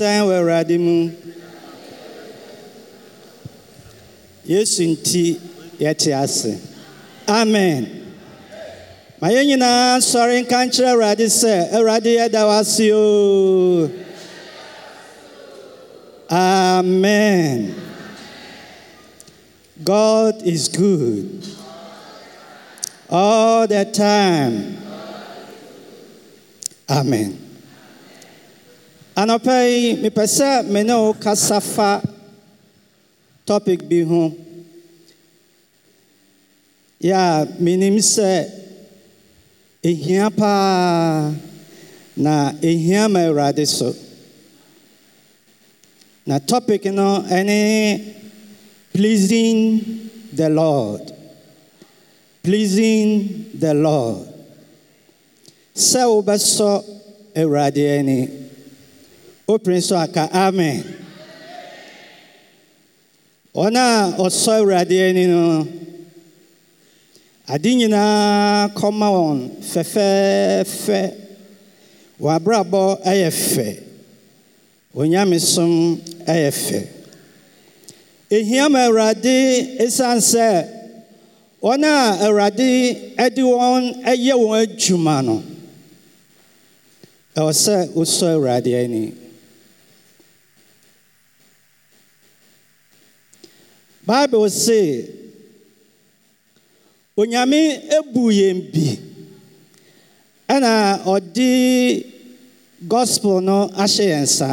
san wɔ mu. Yesu nti yɛte ase. Amen. Ma yɛn nyinaa nsɔre nka nkyerɛ awurade sɛ awurade yɛda wo ase o. Amen. God is good. All the time. Amen anɔpa yi mepɛ sɛ me ne wo kasa fa topic bi ho. Yɛ a menim sɛ ɛhia paa na ɛhia ma awurade so. Na topic no ɛne pleasing the lord. Pleasing the lord. Sɛ wobɛsɔ awurade ani. Wopere aka amen. Wɔn a awurade ani no. Ade nyinaa kɔma wɔn fɛfɛɛfɛ wɔn abrabɔ yɛ fɛ wɔn nyamesom yɛ fɛ ehia ma awurade esiane sɛ wɔn a awurade de wɔn yɛ wɔn adwuma no. Ɛwɔ sɛ wosɔ awurade ani bible se onyame ebu yɛn bi. Ɛna ɔde gospel no ahyɛ yɛn nsa.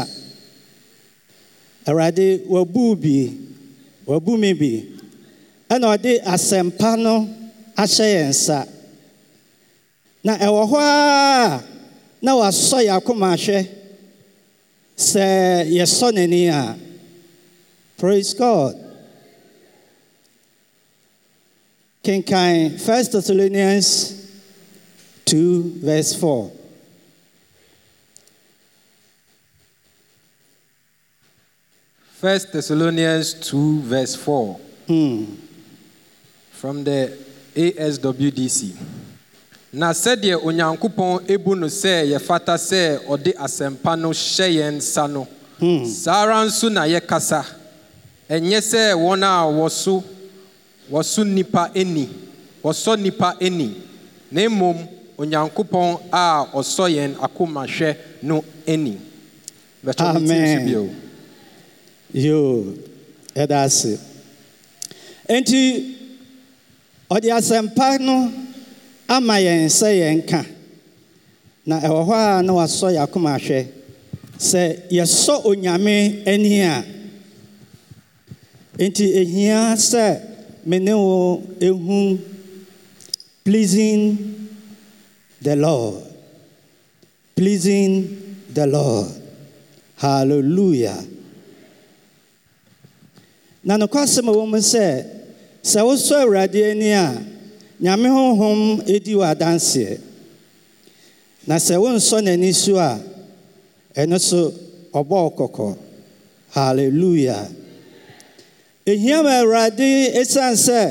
Awurade wabu bi wabu me bi. No ahyɛ yɛn na ɛwɔ hɔ a na wasɔ yɛ akoma ahwɛ. Sɛ yɛsɔ n'ani a praise god kenkan 1 thessalonians 2 verse 4 First Thessalonians 2, verse 4, hmm. from the ASWDC. Na sɛdeɛ onyankopɔn ebu no sɛ yɛfata sɛ ɔde asɛmpa no hyɛ yɛn nsa no, saa ara nso na yɛkasa. Ɛnyɛ sɛ wɔn a wɔso wɔso nipa ani, wɔsɔ nipa ani, na mmom onyankopɔn a ɔsɔ yɛn akomahwɛ no ani. Amen. yoo ɛda ase. Enti ɔde asɛmpa no ama yɛn sɛ yɛn ka. Na ɛwɔ hɔ a na wasɔ yɛ akoma ahwɛ sɛ yɛsɔ onyame ani a enti ehia sɛ me ne wo ɛhu pleasing the lord pleasing the lord. Halleluja na nokwasɛm wɔ mu sɛ sɛ wosɔ awurade ani a nyame honhom ɛdi wɔ adanseɛ. Na sɛ wonsɔ n'ani so a ɛno so ɔbɔɔ kɔkɔ. Halleluja ehia ma awurade esiane sɛ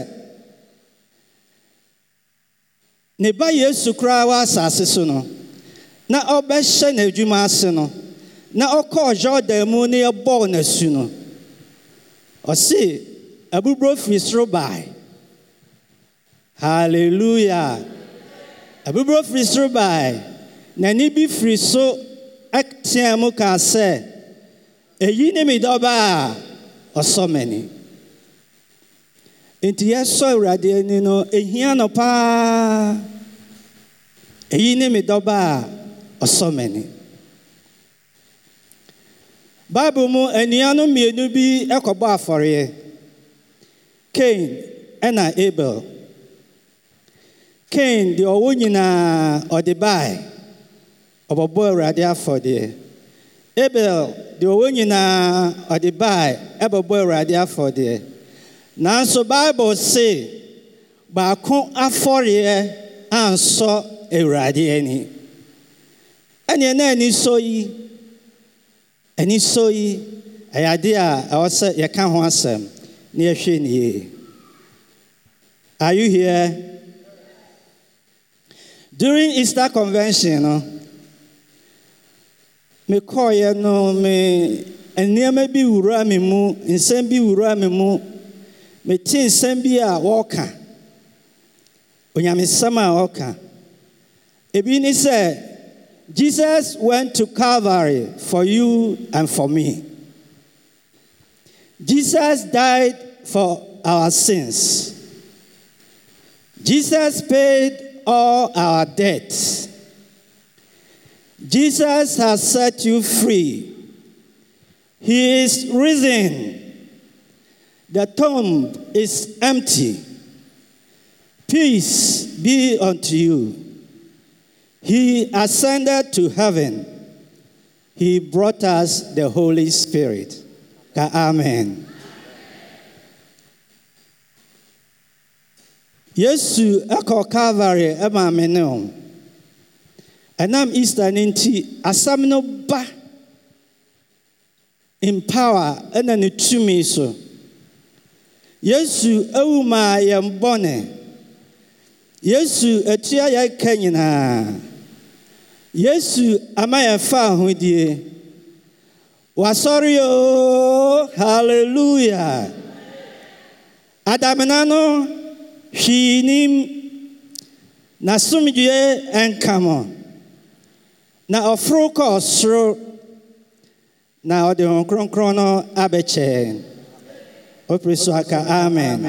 ne ba yesu koraa wɔ asase so no na ɔbɛhyɛ n'adwuma ase no na ɔkɔɔ jordan mu ne yɛbɔɔ n'asu no. Ɔse abuburo firi soro bae. Halleluya abuburo firi soro bae. N'ani bi firi so teɛ mu kaa sɛ eyi ne me dɔba a ɔsɔ m'ani nti yɛsɔ awurade ani no ehia no paa. Eyi ne me dɔba a ɔsɔ m'ani bible mu anuanom mmienu bi kɔbɔ afɔreɛ. Kain ɛna abel. Kain deɛ ɔwɔ nyinaa ɔde bae. Ɔbɛbɔ awurade afɔdeɛ. Abel deɛ ɔwɔ nyinaa ɔde bae ɛbɛbɔ awurade afɔdeɛ. nanso bible se baako afɔreɛ ansɔ awurade ani. Ɛneɛ na anisɔ yi anisɔ yi ɛyɛ ade a ɛwɔ sɛ yɛka ho asɛm na yɛhwɛ ne yie. Are you here? During easter convention no mekɔɔeɛ no me nneɛma bi wura me mu nsɛm bi wura me mu mete nsɛm bi a wɔreka. Onyamesɛm a wɔreka. Ebi ne sɛ jesus went to calvary for you and for me. Jesus died for our sins. Jesus paid all our debts. Jesus has set you free. He is risen the tomb is empty. Peace be unto you. He ascended to heaven. He brought us the Holy Spirit. Amen. Yesu ɛkɔ Calvary ɛma me ne. Ɛnam Easter nti no ba in power ɛna ne tumi so. Yesu awu maa yɛn bɔne yesu atua yɛn ka nyinaa. Yesu ama yɛn fa ahodie. Wasɔre o hallelujah. Adamena no hwii nim. N'asomdwie nka mo. Na ɔforo kɔɔ soro. Na ɔde wɔn kronkron no abɛkyɛn ɔpiri so aka amen.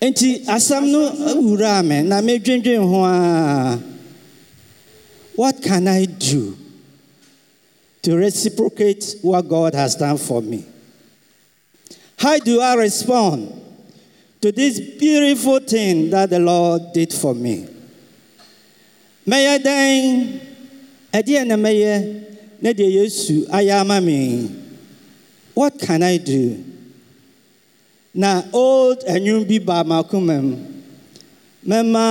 Nti asɛm no wuraa me na medwendwen ho a what can i do to reciprocate what god has done for me? How do i respond to this beautiful thing that the lord did for me? Mɛyɛ dɛn? Ɛdeɛ na mɛyɛ? Ne deɛ yesu ayɛ ama me? What can I do? Na old enwum bi ba m'akoma mu. Mɛma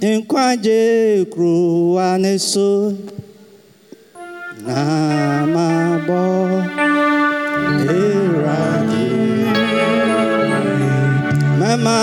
nkwagye kuruwa ne so. Na mabɔ Awurade. Mɛma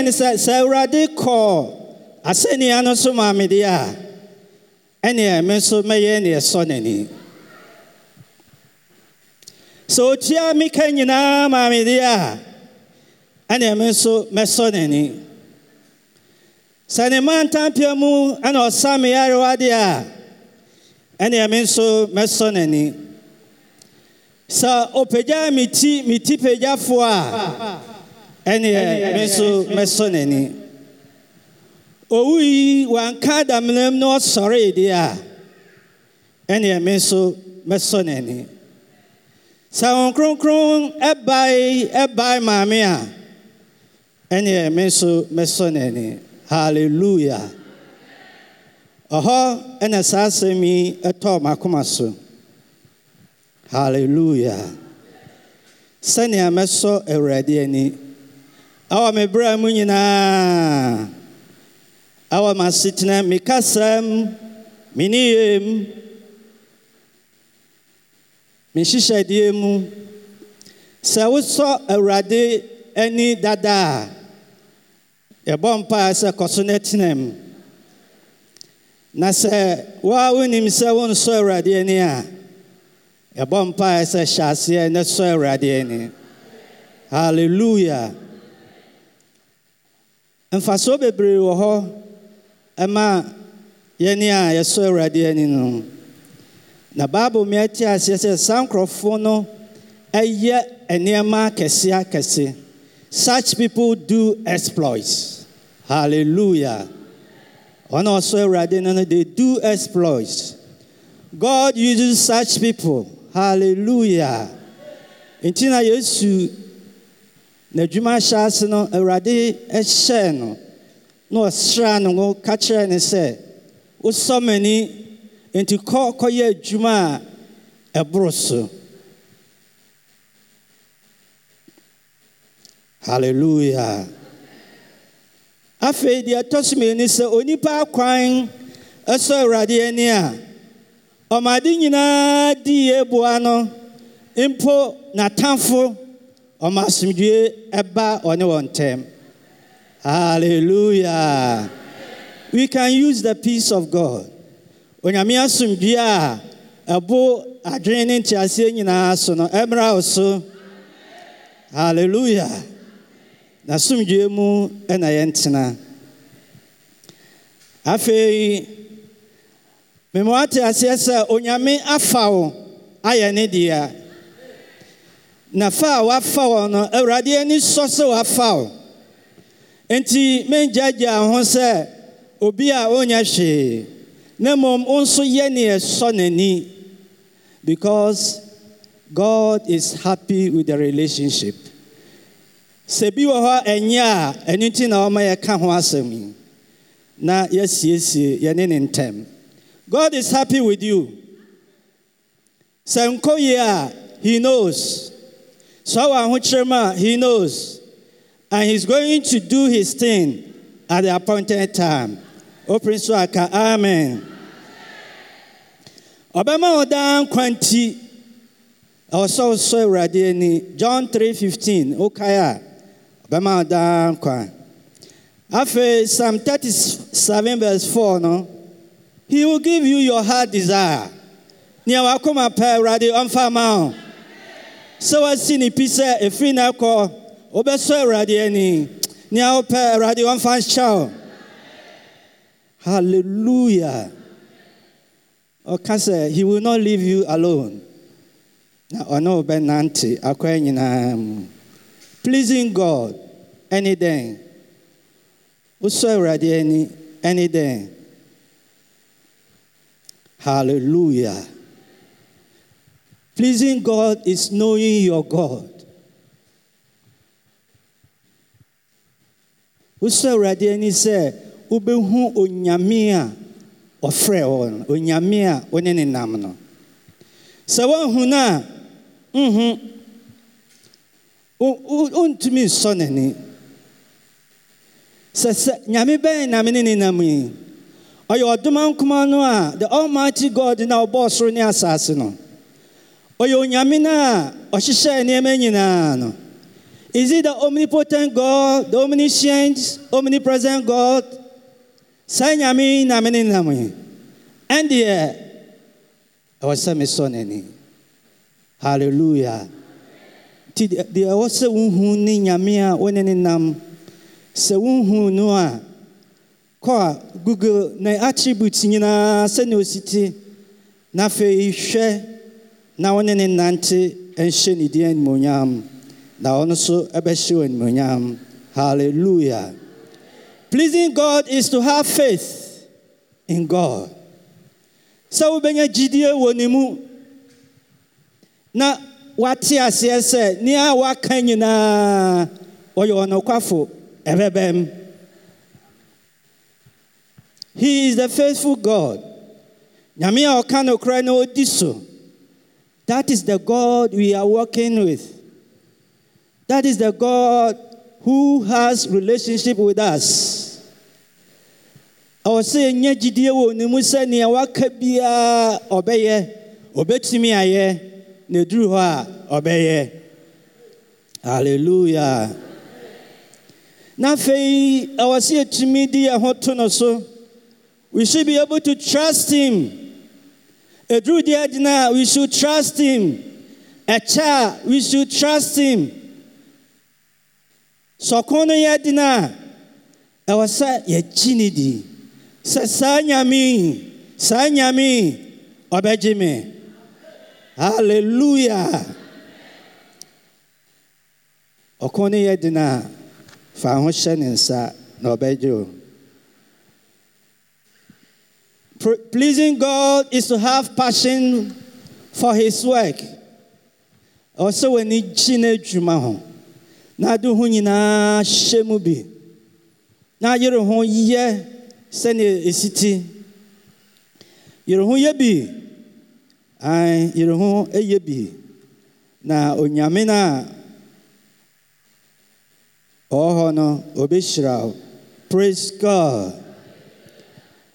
yɛn ne sɛ sɛ awurade kɔɔ asɛnnua no so maa medeɛ a ɛneɛ me nso mɛyɛ neɛ sɔ n'ani. Sɛ ɔtua me ka nyinaa maa medeɛ a ɛneɛ me nso mɛsɔ n'ani. Sɛ ne mantampia mu ɛna ɔsa me yarewadeɛ a ɛneɛ me nso mɛsɔ n'ani. Sɛ ɔpagyaa meti meti pagyafoɔ a ɛneɛ me nso mɛsɔ n'ani. Owu yi wanka adaminam na ɔsɔree deɛ a ɛneɛ me nso mɛsɔ n'ani. Sɛ hon kronkron ɛbae ɛbae maame a ɛneɛ me nso mɛsɔ n'ani. Halleluya ɔhɔ ɛna saa asɛm yi ɛtɔɔ m'akoma so. Halleluya sɛnea mɛsɔ awurade ani. awɔ me brɛ mu nyinaa awɔ m'asetena me kasam me niyem mehyehyɛdeɛ mu. Sɛ wosɔ awurade ani dada a yɛbɔ mpaa sɛ kɔ so no tena tenam na sɛ woa wonim sɛ wonsɔ awurade ani a yɛbɔ mpaɛ sɛ hyɛ aseɛ ne sɔ awurade ani. Halleluya mfasoɔ bebree wɔ hɔ ɛma yɛne a yɛsɔ awurade ani no. Na bible mi ate aseɛ sɛ saa nkurɔfoɔ no ɛyɛ nneɛma akɛse akɛse such people do exploits. Hallelujah. Wɔn a wɔsɔ awurade no no they do exploits. God uses such people. Hallelujah. Nti na yesu n'adwuma hyɛ ase no awurade hyɛɛ no na ɔsraa no ngo ka kyerɛɛ ne sɛ wosɔ m'ani nti kɔ kɔyɛ adwuma a ɛboro so. Hallelujah. Afei deɛ ɛtɔ so mmienu sɛ onipa akwan ɛsɔ awurade ani a ɔmade nyinaa di yie boa no mpo n'atamfo ɔma asomdwoe ɛba ɔne wɔn ntɛm. Hallelujah. We can use the peace of god. Onyame asomdwoe a ɛbo adwene ne nteaseɛ nyinaa so no ɛmmra wo so. Hallelujah. N'asomdwoe mu ɛna yɛntena. Afei mema woate aseɛ sɛ onyame afa wo ayɛ ne dea. Na fa a wafa wɔ no awurade ani sɔ sɛ wafa wo. Enti mengyagyaa ho sɛ obi a ɔnyɛ hwee na mmom nso yɛ ne ɛsɔ n'ani. Because god is happy with the relationship. Sɛ bi wɔ hɔ ɛnyɛ a ɛno nti na ɔma yɛka ho asɛm na yɛasiesie yɛne ne ntɛm. God is happy with you. Sɛ nkɔ yie a he knows sɛ wɔ ahokyerɛ mu a he knows. And he's going to do his thing at the appointed time. Opere so aka amen. Ɔbɛma wo daa nkwa nti ɛwɔ sɛ wosɔ awurade john 3:15 wokae a ɔbɛma wo daa nkwa afei psalm 37 verse 4 no? He will give you your heart desire. Nea wakoma pɛ awurade wo sɛ wasi ne pi sɛ ɛfiri no ɛkɔ wobɛsɔ awurade ani nea wopɛ awurade ɔmfa nhyɛ wo hallelujah. Oh, Ɔka sɛ he will not leave you alone. Na ɔne wo bɛnante akwan nyinaa mu pleasing god dɛn wosɔ awurade ani dɛn hallelujah pleasing god is knowing your god. Wosɔ awurade ani sɛ wobɛhu onyame a ɔfrɛ wɔ no onyame a wo ne ne nam no. Sɛ woahu no a nyame bɛn na me ne ne nam yi ɔyɛ no a the almighty god na ɔbɔɔ soro ne asase no ɔyɛ onyame no a ɔhyehyɛ nneɛma nyinaa no. Is it the omnipotent god the omniscient omnipresent god? Saa nyame na me ne nam yi. Ɛndeɛ ɛwɔ sɛ mesɔ n'ani. Halleluya nti deɛ ɛwɔ sɛ wohu ne nyame a wo ne ne nam sɛ wohu no a kɔ a google ne attributes nyinaa sɛnea ɔsi te na afei hwɛ na wo ne ne nante nhyɛ ne din animonyam na ɔno nso ɛbɛhyɛ wo animonyam hallelujah. Pleasing god is to have faith in god. Sɛ wobɛnya gyidie wɔ ne mu na wate aseɛ sɛ nea waka nyinaa ɔyɛ ɔnokwafo ɛbɛbɛm. He is the faithful god. Nyame a ɔka nokora na ɔdi so that is the god we are working with. That is the god who has relationship with us. Ɔwɔ sɛ yɛnya gyidie wɔ ne mu sɛ nea waka biara ɔbɛyɛ ɔbɛtumi ayɛ na ɛduru hɔ hallelujah. Na afei ɛwɔ sɛ yɛtumi de yɛn ho to no so. We should be able to trust him gyina a we should trust him. Ɛkyɛ a we should trust him. Sɔko no yɛ gyina a ɛwɔ sɛ yɛgyi ne di sɛ saa nyame saa nyame ɔbɛgye me. Hallelujah. Ɔko no yɛ gyina a fa ho na Pleasing God is to have passion for His work. Also, when He gyina adwuma ho, na ade ho nyinaa hyɛ mu bi, na yere ho yɛ sɛnea esi ti. Yere ho yɛ bi, ae, yere ho yɛ bi, na onyame no a ɔwɔ hɔ no, ɔbɛhyira wo. Praise God.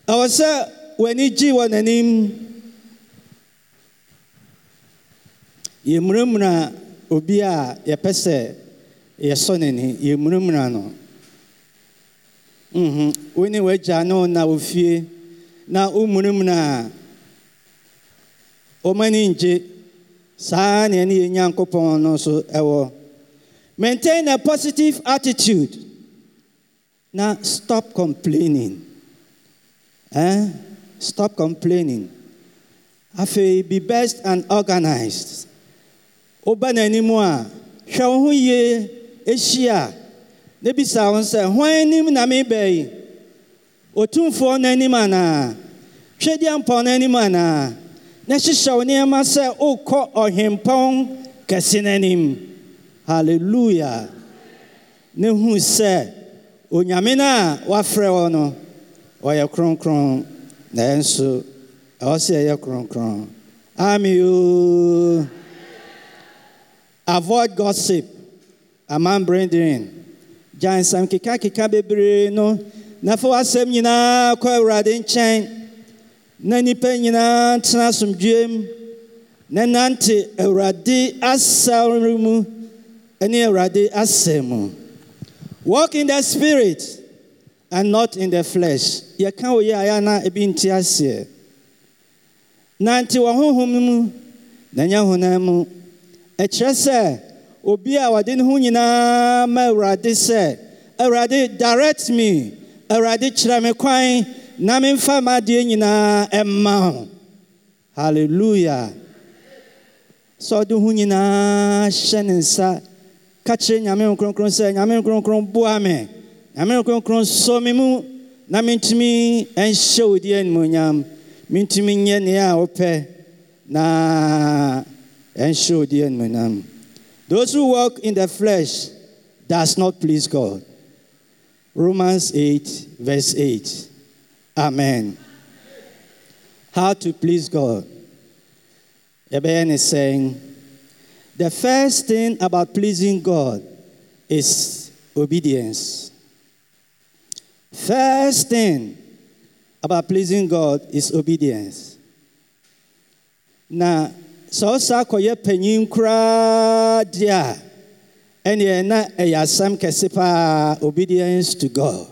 ɛwɔ sɛ w'ani gye wɔ n'anim yɛmmuramuna obi a yɛpɛ sɛ yɛsɔ n'ani yɛmmuramuna no. Wo w'agya ne wo na wommuramuna a ɔma ani ngye saa neɛ ne yɛ nyankopɔn no so ɛwɔ maintain a positive attitude. Na stop complaining. Eh? Stop complaining. Afei, be best and organized. Oba n'anim a, hwɛ wo ho yie ahyia na bisa wo sɛ, hwan anim na mebɛyi? Otumfoɔ n'anim anaa? Hwɛdiampɔn n'anim anaa? Na hyehyɛ wo nneɛma sɛ wokɔ ɔhempɔn kɛse n'anim. Hallelujah. Ne hu sɛ, onyame no a wafrɛ wɔ no, ɔyɛ kronkron. Na ɛn nso ɛwɔ sɛ ɛyɛ kronkron. Ami yoo avoid gossip among brethren. Gya nsɛm kekakeka bebree no na fa w'asɛm nyinaa kɔ awurade nkyɛn. Na nnipa nyinaa tena asomdwoem na nante awurade asɛm mu ne awurade asɛm mu. Walk in the spirit and not in the flesh. Yɛka wo na ebi nte aseɛ. Nante wɔ honhom mu na nyɛ mu. Ɛkyerɛ sɛ obi a wɔde ne ho nyinaa ma Awurade sɛ, Awurade direct me, Awurade kyerɛ me kwan na memfa m'adeɛ nyinaa ɛmma ho. Hallelujah. Sɛ ɔde ho nyinaa hyɛ ne nsa ka kyerɛ Nyame Nkronkron sɛ, Nyame Nkronkron boa me. Nyame kronkron sɔ me mu na mentumi nhyɛ wo di animonyam mentumi nyɛ nea a wopɛ na ɛnhyɛ wo di animonyam those who walk in the flesh does not please god. Romans 8 verse 8 amen. How to please god. Yɛbɛyɛ ne saying the first thing about pleasing god is obedience First thing about pleasing God is obedience. Na sɛ ɔsa akɔyɛ panyin koraa deɛ a na ɛyɛ asɛm obedience to God.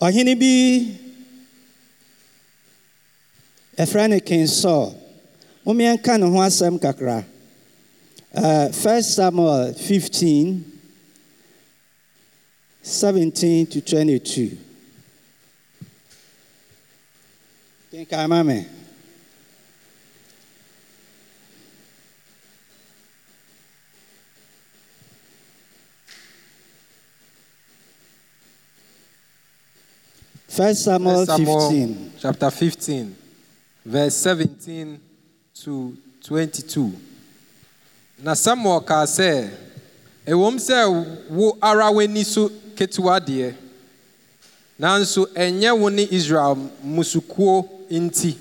Ɔhene bi ɛfrɛ no King Saul. Momeɛnka ne ho kakra. Uh, 1 Samuel 15 17 to 22. Kenkan ma me. First Samuel 15. chapter 15, verse 17 to 22. Na Samuel kaa sɛ, ɛwom sɛ wo ara w'ani so ketewa deɛ, nanso ɛnyɛ wo ne Israel mmusukuo nti.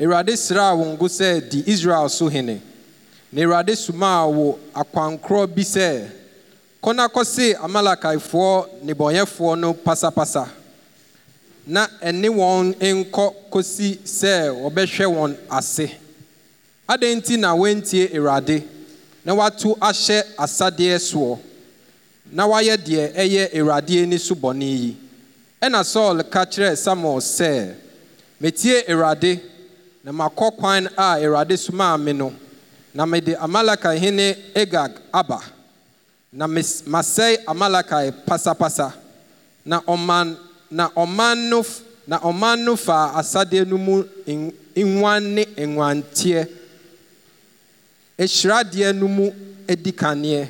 Awurade sraa wo ngo sɛ di Israel so hene. Na Awurade somaa wo akwankorɔ bi sɛ, kɔ kɔse Amalekaifoɔ nnebɔnyɛfoɔ no pasapasa. na ɛne wɔn nkɔ kɔsi sɛ wɔbɛhwɛ wɔn ase adɛn nti na wɔantie awurade na wato ahyɛ asadeɛ soɔ na wayɛ deɛ ɛyɛ awurade ani so bɔne yi. Ɛna saul ka kyerɛɛ samuel sɛ metie awurade na makɔ kwan a awurade somaa me no na mede amalekahene agag aba. Na masɛe amalekai pasapasa. Na ɔman na ɔman no na ɔman no faa asadeɛ no mu n- nguan ne nguanteɛ ehyiradeɛ no mu edi kaneɛ.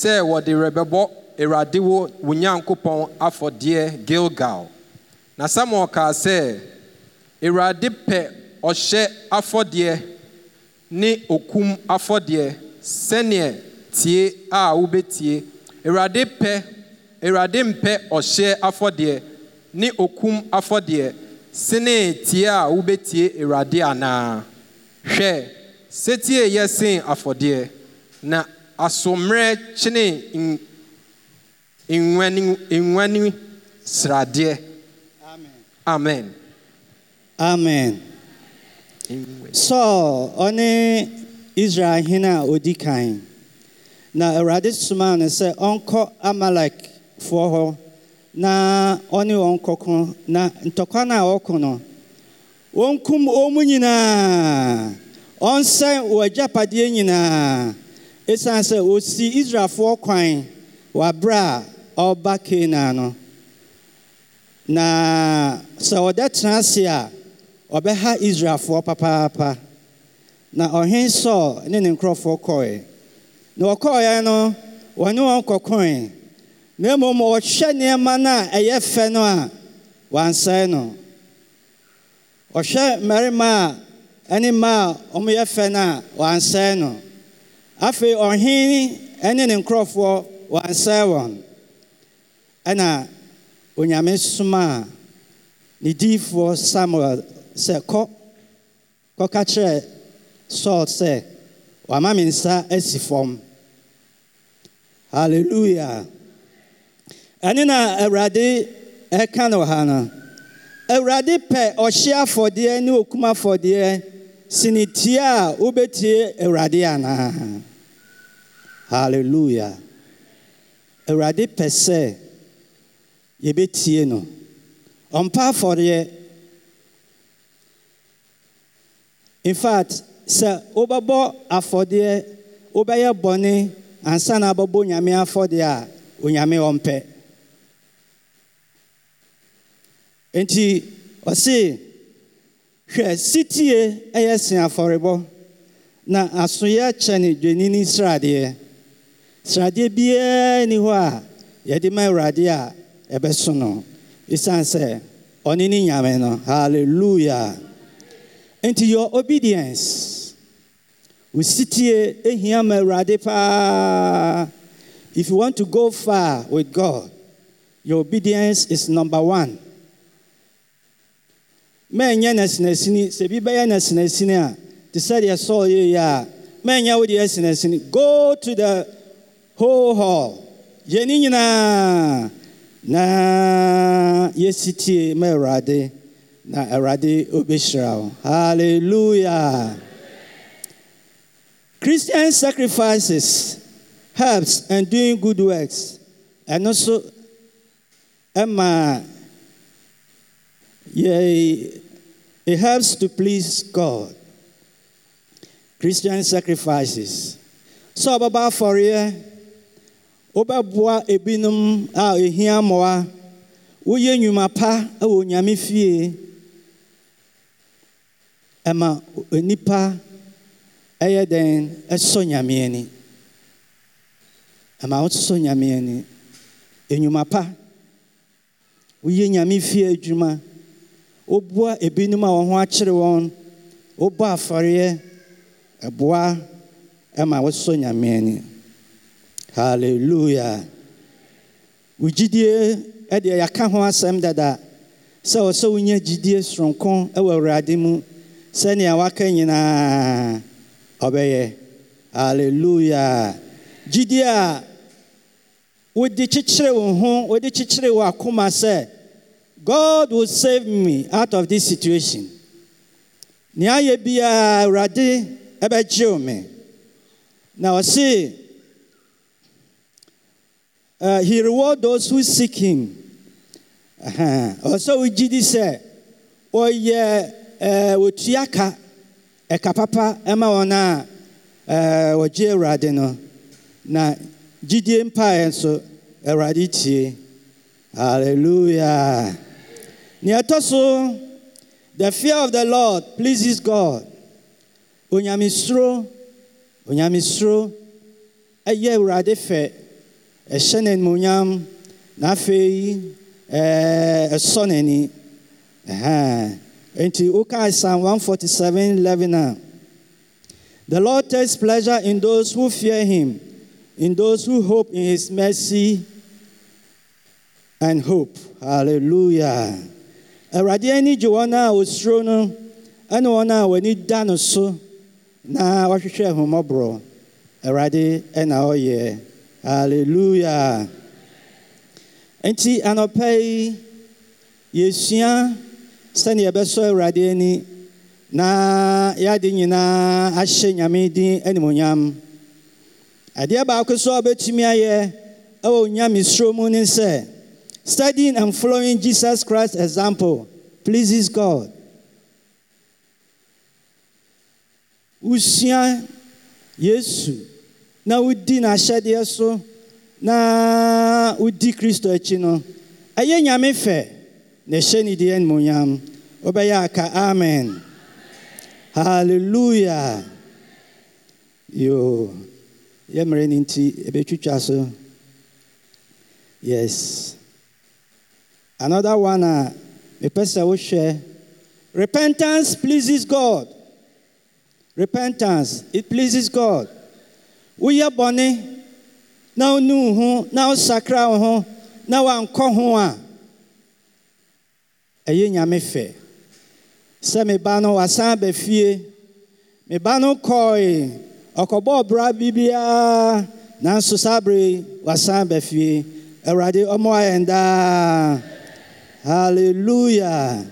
Sɛ wɔde rebɛbɔ awurade wo wo nyankopɔn afɔdeɛ gilgal. Na samuel kaa sɛ awurade pɛ ɔhyɛ afɔdeɛ ne okum afɔdeɛ sɛneɛ tie a wobɛtie. Awurade pɛ awurade mpɛ ɔhyɛ afɔdeɛ ne okum afɔdeɛ sene tie a wobɛtie awurade anaa? Hwɛ setie yɛ sen afɔdeɛ na asommerɛ kyene nwani sradeɛ. Amen. Amen. Saul ɔne israel hene a ɔdi kan. Na awurade somaa no sɛ ɔnkɔ amalekfoɔ hɔ. Na ɔne wɔn kɔko na ntɔkwa no a ɔkɔ no wɔnkum wɔn mu nyinaa. Ɔnsɛn wɔn agyapadeɛ nyinaa. Ɛsiane sɛ ɔsi israelfoɔ kwan wɔ a ɔreba kanaan no na sɛ ɔda tena ase a ɔbɛha israelfoɔ papaapa. Na ɔhen sɔɔ ne ne nkurɔfoɔ kɔe. Na ɔkɔɔeɛ no wɔne wɔn kɔkɔe. Na mmom ɔhwɛ nneɛma no a ɛyɛ fɛ no a wansɛe no. Ɔhwɛ mmarima a ɛne mmaa a wɔyɛ fɛ no a wansɛe no. Afei ɔhen ne ne nkurɔfoɔ wansɛe wɔn ɛna onyame soma a ne diifoɔ samuel sɛ kɔ kɔka kyerɛ saul sɛ wama me nsa asi fam. Halleluya ɛne na awurade ɛka no ha no. Awurade pɛ ɔhye afɔdeɛ ne okum afɔdeɛ tie a wobɛtie awurade anaa? Halleluya awurade pɛ sɛ yɛbɛtie no. Ɔmpa afɔdeɛ in fact sɛ wobɛbɔ afɔdeɛ wobɛyɛ bɔne ansa na abɛbɔ onyame afɔdeɛ a onyame ɔmpɛ. Enti ɔse hwɛ sitie ɛyɛ sen afɔrebɔ na asoyɛ kyɛ ne dwanini sradeɛ. Sradeɛ biara ni hɔ a yɛde ma awurade a ɛbɛso no ɛsiane sɛ ɔne ne nyame no. Halleluya enti your obedience wositie ehia ma awurade paa if you want to go far with god your obedience is number one. Mɛnyɛ nasinasini sɛ bi bɛyɛ nasinasini a te sɛ deɛ sɔɔ yɛyɛ a mɛnyɛ wo asinasini go to the hall yɛne nyinaa na yɛsitie ma awurade na awurade hallelujah. Christian sacrifices helps and doing good works. Ɛno so ɛma yɛ it helps to please god. Christian sacrifices. Sɛ ɔbɛba afɔreɛ wobɛboa ebinom a ehia mmoa. Woyɛ nnwuma pa wɔ nyame fie. Ɛma nipa ɛyɛ dɛn? Ɛsɔ nyame ani. Ɛma wosɔ nyame ani. Nnwuma pa. Woyɛ nyame fie adwuma. Woboa ebinom a wɔn ho akyere wɔn. Wobɔ afɔreɛ. Ɛboa. Ɛma wosɔ nyame ani. Hallelujah. Wo gyidie ɛdeɛ yɛaka ho asɛm dada. Sɛ wɔ sɛ wonya soronko wɔ awurade mu sɛnea waka nyinaa ɔbɛyɛ hallelujah. Gyidie a wode kyekyere wo ho wode kyekyere wo akoma sɛ god will save me out of this situation. Nea ayɛ biara awurade ɛbɛgyew me. Na ɔse uh, he reward those who seek him. Ɔsɛ wogye di sɛ wɔyɛ wɔtua ka ɛka papa ɛma wɔn a wɔgye awurade no na gyidie mpaeɛ nso awurade tie hallelujah. Nea so the fear of the lord pleases god. Onyamesuro onyamesuro ɛyɛ awurade fɛ ɛhyɛ na afei ɛsɔ n'ani. Nti wokae psalm 147 11 a the lord takes pleasure in those who fear him in those who hope in his mercy and hope. Hallelujah. Awurade ani gye wɔn a wɔsuro no ɛne wɔn a wɔani da no so na wɔhwehwɛ ahomɔborɔ awurade ɛna ɔyɛ hallelujah. Nti anɔpa yi yɛsua sɛnea yɛbɛsɔ awurade ani na yɛade nyinaa ahyɛ nyame din animonyam adeɛ baako so a wobɛtumi ayɛ ɛwɔ studying and following jesus christ's example. Pleases god. Wosua yesu na wodi n'ahyɛdeɛ so na wodi kristo akyi no ɛyɛ nyame fɛ na ɛhyɛ ne deɛ animonyam wobɛyɛ aka amen. Hallelujah. Yo yɛ mmerɛ no nti ɛbɛtwitwa so. Yes. Another one a mepɛ sɛ wohwɛ repentance pleases god. Repentance it pleases god woyɛ bɔne na wonu wo ho na wosakra wo ho na woankɔ ho a ɛyɛ nyame fɛ sɛ me ba no wasan ba fie. Me ba no kɔe ɔkɔbɔɔ bra biribiara nanso saa bere wasan ba fie. Awurade ɔmo ayɛn daa hallelujah.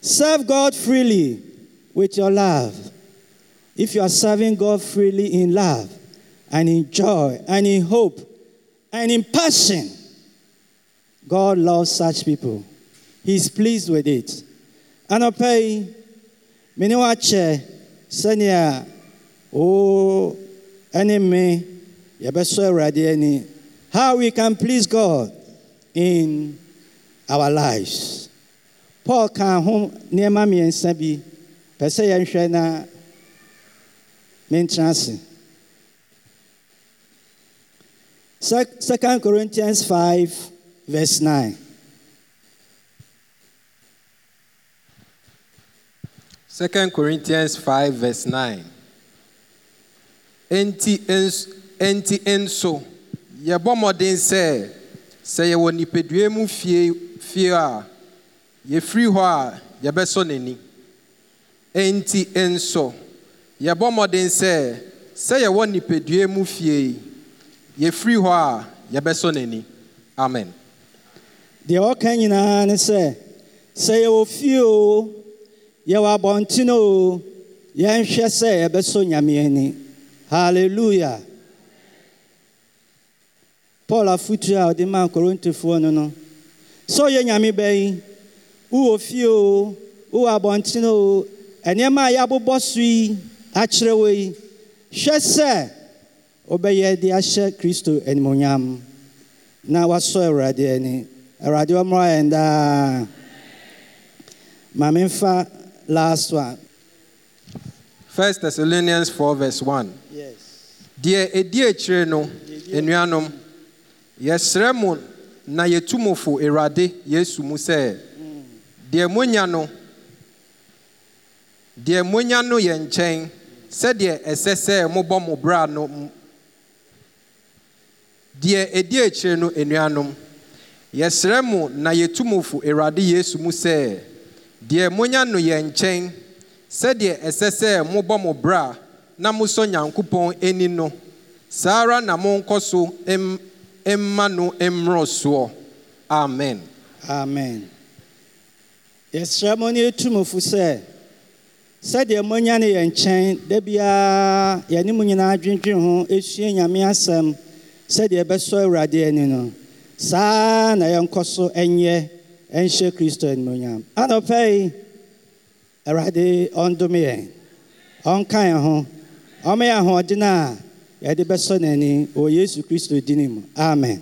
Serve god freely with your love if you are serving god freely in love and in joy and in hope and in passion god loves such people. He's pleased with it. Anɔpa yi me ne wakyɛ sɛnea o ɛne me yɛbɛsɔ how we can please god in our lives. Paul ka ho nneɛma mmiɛnsa bi. Pɛ mentena ase Second Corinthians 5, verse 9. 2 Corinthians 5 verse 9. Enti enti nso yɛbɔ mmɔden sɛ sɛ yɛwɔ nipadua mu fie fie a yɛfiri hɔ a yɛbɛsɔ. Enti nso yɛbɔ mmɔden sɛ sɛ yɛwɔ nipadua mu fie yɛfiri hɔ a yɛbɛsɔ n'ani. Amen. Deɛ ɔka nyinaa ne sɛ sɛ yɛwɔ fie o yɛwɔ abɔnten o yɛnhwɛ sɛ yɛbɛsɔ nyame ani hallelujah paul afotuo a ɔde maa korintofoɔ no no sɛ ɔyɛ nyame ba yi wowɔ fie o wowɔ abɔnten o nneɛma a yɛabobɔ so yi akyerɛ wɔ yi hwɛ sɛ wobɛyɛ de ahyɛ kristo animonyam. Na wasɔ awurade ani. Awurade ɔmmra yɛn daa. Ma memfa last one. First Thessalonians 4 verse 1. yes. Deɛ ɛdi akyire no, anuanom, yɛsrɛ mo na yɛtu mo fo Awurade Yesu mu sɛ, deɛ monya no, deɛ monya no yɛ nkyɛn, sɛdeɛ ɛsɛ sɛ mobɔ mo bra no. Deɛ ɛdi akyire no, anuanom, yɛsrɛ mo na yɛtu mo fo Awurade Yesu mu sɛ, deɛ monya no yɛ nkyɛn, sɛdeɛ ɛsɛ sɛ mobɔ mo bra na mosɔ Nyankopɔn ani no, saa ara na monkɔ so mma no mmorɔ soɔ. Amen. amen yɛsrɛ mo ne yɛtu mo fo sɛ sɛdeɛ moanya ne yɛn nkyɛn da biara yɛne mu nyinaa adwendwen ho ɛsua nyame asɛm sɛdeɛ ɛbɛsɔ awurade ani no. Saa na yɛnkɔ so ɛnyɛ ɛnhyɛ kristo animuonyam. Anɔpɛ yi awurade ɔndome yɛn. Ɔnka yɛn ho. Ɔma yɛ ahoɔden a yɛde bɛsɔ n'ani wɔ yesu kristo dini mu. Amen.